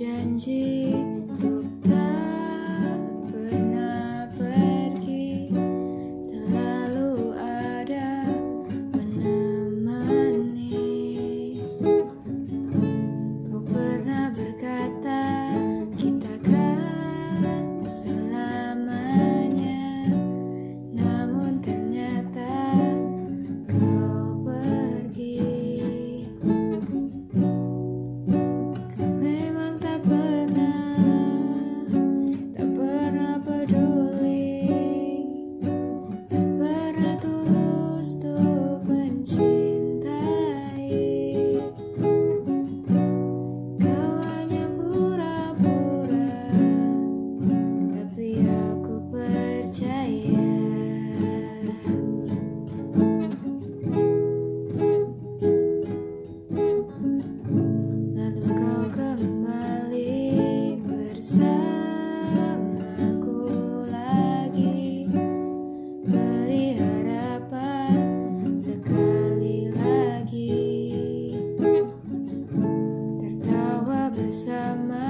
janji untuk bersama